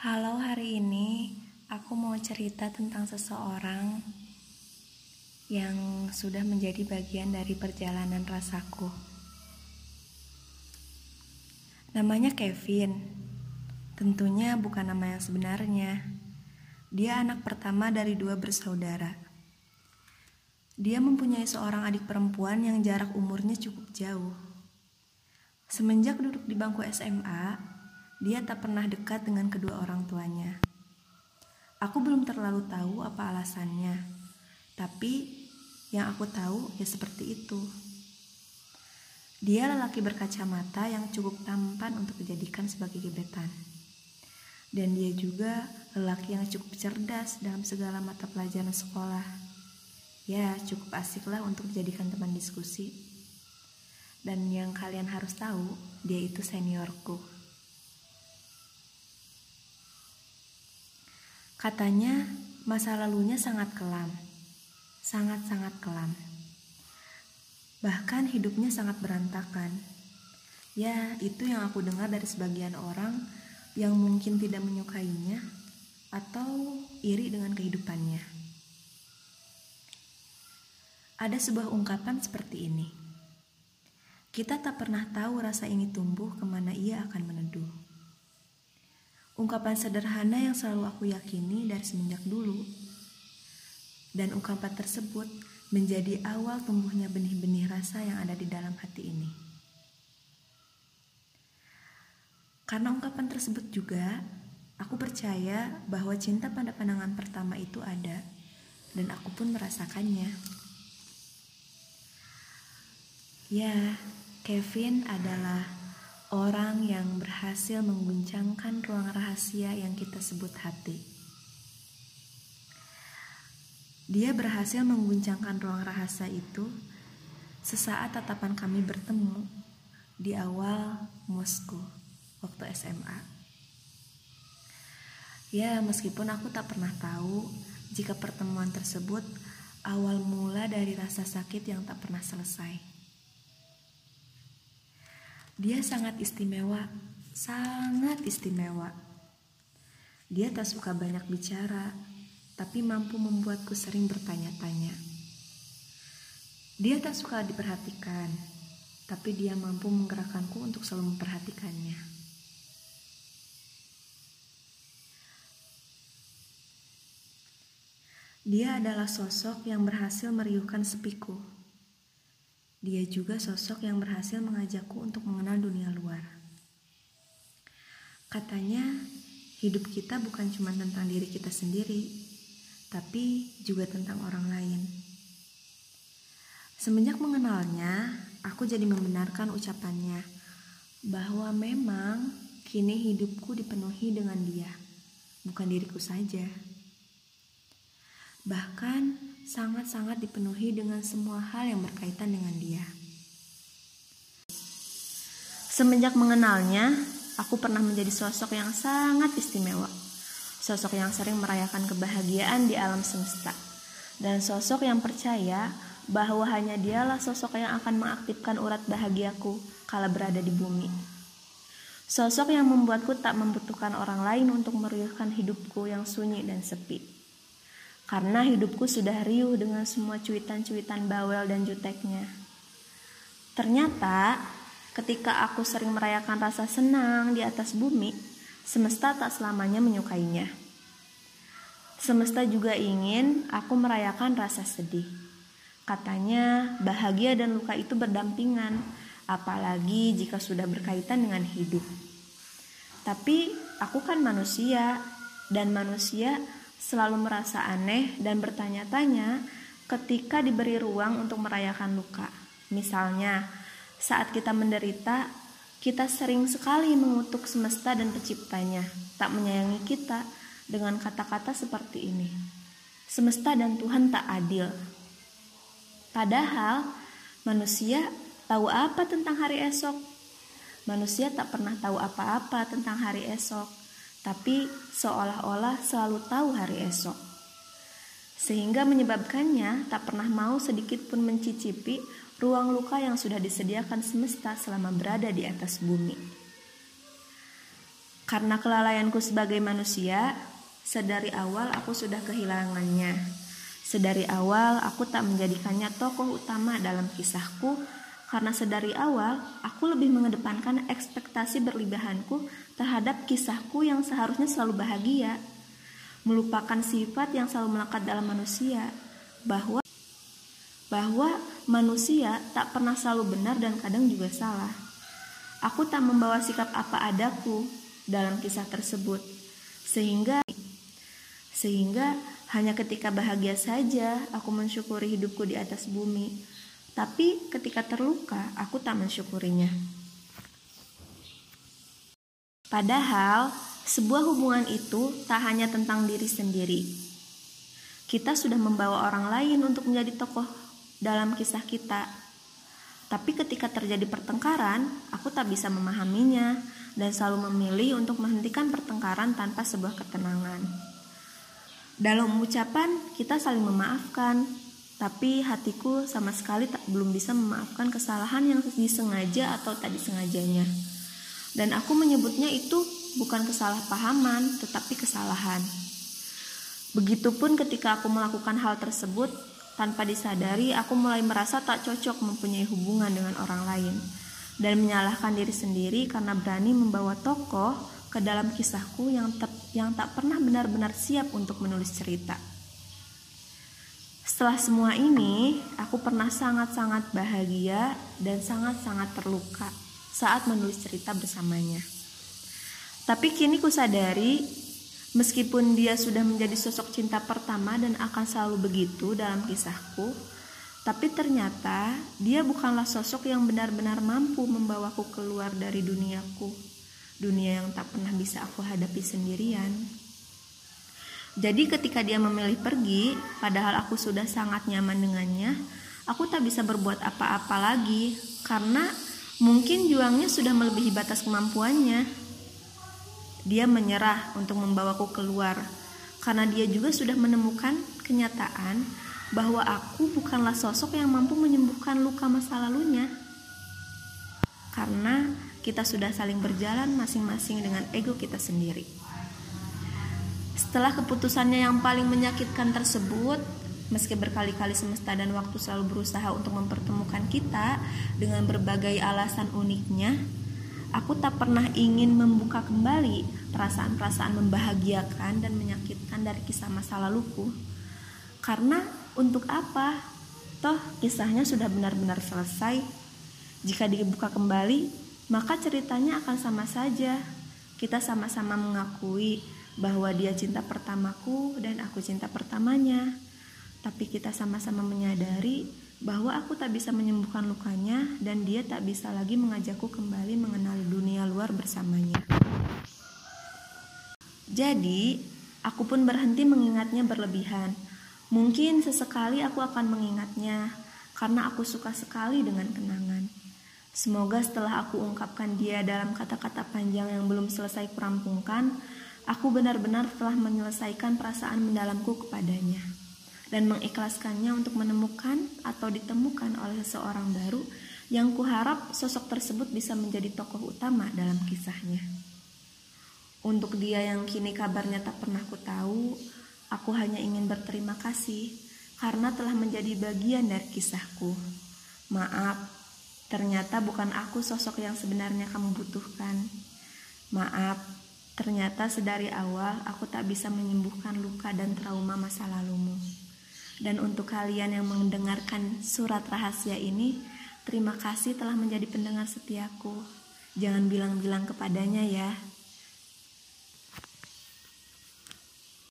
Halo, hari ini aku mau cerita tentang seseorang yang sudah menjadi bagian dari perjalanan rasaku. Namanya Kevin. Tentunya bukan nama yang sebenarnya. Dia anak pertama dari dua bersaudara. Dia mempunyai seorang adik perempuan yang jarak umurnya cukup jauh. Semenjak duduk di bangku SMA, dia tak pernah dekat dengan kedua orang tuanya. Aku belum terlalu tahu apa alasannya, tapi yang aku tahu ya seperti itu. Dia lelaki berkacamata yang cukup tampan untuk dijadikan sebagai gebetan. Dan dia juga lelaki yang cukup cerdas dalam segala mata pelajaran sekolah. Ya, cukup asiklah untuk dijadikan teman diskusi. Dan yang kalian harus tahu, dia itu seniorku. Katanya masa lalunya sangat kelam, sangat-sangat kelam. Bahkan hidupnya sangat berantakan. Ya, itu yang aku dengar dari sebagian orang yang mungkin tidak menyukainya atau iri dengan kehidupannya. Ada sebuah ungkapan seperti ini. Kita tak pernah tahu rasa ini tumbuh ke mana ia akan meneduh. Ungkapan sederhana yang selalu aku yakini dari semenjak dulu. Dan ungkapan tersebut menjadi awal tumbuhnya benih-benih rasa yang ada di dalam hati ini. Karena ungkapan tersebut juga, aku percaya bahwa cinta pada pandangan pertama itu ada, dan aku pun merasakannya. Ya, Kevin adalah orang yang berhasil mengguncangkan ruang rahasia yang kita sebut hati. Dia berhasil mengguncangkan ruang rahasia itu sesaat tatapan kami bertemu di awal Moskow waktu SMA. Ya, meskipun aku tak pernah tahu jika pertemuan tersebut awal mula dari rasa sakit yang tak pernah selesai. Dia sangat istimewa, sangat istimewa. Dia tak suka banyak bicara, tapi mampu membuatku sering bertanya-tanya. Dia tak suka diperhatikan, tapi dia mampu menggerakkanku untuk selalu memperhatikannya. Dia adalah sosok yang berhasil meriuhkan sepiku dia juga sosok yang berhasil mengajakku untuk mengenal dunia luar. Katanya, hidup kita bukan cuma tentang diri kita sendiri, tapi juga tentang orang lain. Semenjak mengenalnya, aku jadi membenarkan ucapannya bahwa memang kini hidupku dipenuhi dengan dia, bukan diriku saja. Bahkan sangat-sangat dipenuhi dengan semua hal yang berkaitan dengan dia. Semenjak mengenalnya, aku pernah menjadi sosok yang sangat istimewa. Sosok yang sering merayakan kebahagiaan di alam semesta. Dan sosok yang percaya bahwa hanya dialah sosok yang akan mengaktifkan urat bahagiaku kala berada di bumi. Sosok yang membuatku tak membutuhkan orang lain untuk meriuhkan hidupku yang sunyi dan sepi karena hidupku sudah riuh dengan semua cuitan-cuitan bawel dan juteknya. Ternyata, ketika aku sering merayakan rasa senang di atas bumi, semesta tak selamanya menyukainya. Semesta juga ingin aku merayakan rasa sedih. Katanya, bahagia dan luka itu berdampingan, apalagi jika sudah berkaitan dengan hidup. Tapi aku kan manusia, dan manusia selalu merasa aneh dan bertanya-tanya ketika diberi ruang untuk merayakan luka. Misalnya, saat kita menderita, kita sering sekali mengutuk semesta dan penciptanya, tak menyayangi kita dengan kata-kata seperti ini. Semesta dan Tuhan tak adil. Padahal manusia tahu apa tentang hari esok? Manusia tak pernah tahu apa-apa tentang hari esok tapi seolah-olah selalu tahu hari esok. Sehingga menyebabkannya tak pernah mau sedikit pun mencicipi ruang luka yang sudah disediakan semesta selama berada di atas bumi. Karena kelalaianku sebagai manusia, sedari awal aku sudah kehilangannya. Sedari awal aku tak menjadikannya tokoh utama dalam kisahku karena sedari awal aku lebih mengedepankan ekspektasi berlebihanku terhadap kisahku yang seharusnya selalu bahagia, melupakan sifat yang selalu melekat dalam manusia, bahwa bahwa manusia tak pernah selalu benar dan kadang juga salah. Aku tak membawa sikap apa adaku dalam kisah tersebut, sehingga sehingga hanya ketika bahagia saja aku mensyukuri hidupku di atas bumi. Tapi ketika terluka, aku tak mensyukurinya. Padahal, sebuah hubungan itu tak hanya tentang diri sendiri. Kita sudah membawa orang lain untuk menjadi tokoh dalam kisah kita. Tapi ketika terjadi pertengkaran, aku tak bisa memahaminya dan selalu memilih untuk menghentikan pertengkaran tanpa sebuah ketenangan. Dalam ucapan kita saling memaafkan, tapi hatiku sama sekali tak belum bisa memaafkan kesalahan yang disengaja atau tak disengajanya. Dan aku menyebutnya itu bukan kesalahpahaman, tetapi kesalahan. Begitupun ketika aku melakukan hal tersebut, tanpa disadari aku mulai merasa tak cocok mempunyai hubungan dengan orang lain dan menyalahkan diri sendiri karena berani membawa tokoh ke dalam kisahku yang, yang tak pernah benar-benar siap untuk menulis cerita. Setelah semua ini, aku pernah sangat-sangat bahagia dan sangat-sangat terluka saat menulis cerita bersamanya. Tapi kini ku sadari, meskipun dia sudah menjadi sosok cinta pertama dan akan selalu begitu dalam kisahku, tapi ternyata dia bukanlah sosok yang benar-benar mampu membawaku keluar dari duniaku dunia yang tak pernah bisa aku hadapi sendirian. Jadi ketika dia memilih pergi, padahal aku sudah sangat nyaman dengannya, aku tak bisa berbuat apa-apa lagi karena mungkin juangnya sudah melebihi batas kemampuannya. Dia menyerah untuk membawaku keluar karena dia juga sudah menemukan kenyataan bahwa aku bukanlah sosok yang mampu menyembuhkan luka masa lalunya. Karena kita sudah saling berjalan masing-masing dengan ego kita sendiri. Setelah keputusannya yang paling menyakitkan tersebut, meski berkali-kali semesta dan waktu selalu berusaha untuk mempertemukan kita dengan berbagai alasan uniknya, aku tak pernah ingin membuka kembali perasaan-perasaan membahagiakan dan menyakitkan dari kisah masa laluku. Karena untuk apa? Toh kisahnya sudah benar-benar selesai. Jika dibuka kembali, maka ceritanya akan sama saja. Kita sama-sama mengakui bahwa dia cinta pertamaku dan aku cinta pertamanya. Tapi kita sama-sama menyadari bahwa aku tak bisa menyembuhkan lukanya dan dia tak bisa lagi mengajakku kembali mengenali dunia luar bersamanya. Jadi, aku pun berhenti mengingatnya berlebihan. Mungkin sesekali aku akan mengingatnya karena aku suka sekali dengan kenangan. Semoga setelah aku ungkapkan dia dalam kata-kata panjang yang belum selesai kurampungkan, aku benar-benar telah menyelesaikan perasaan mendalamku kepadanya dan mengikhlaskannya untuk menemukan atau ditemukan oleh seseorang baru yang kuharap sosok tersebut bisa menjadi tokoh utama dalam kisahnya. Untuk dia yang kini kabarnya tak pernah ku tahu, aku hanya ingin berterima kasih karena telah menjadi bagian dari kisahku. Maaf Ternyata bukan aku sosok yang sebenarnya kamu butuhkan. Maaf, ternyata sedari awal aku tak bisa menyembuhkan luka dan trauma masa lalumu. Dan untuk kalian yang mendengarkan surat rahasia ini, terima kasih telah menjadi pendengar setiaku. Jangan bilang-bilang kepadanya ya.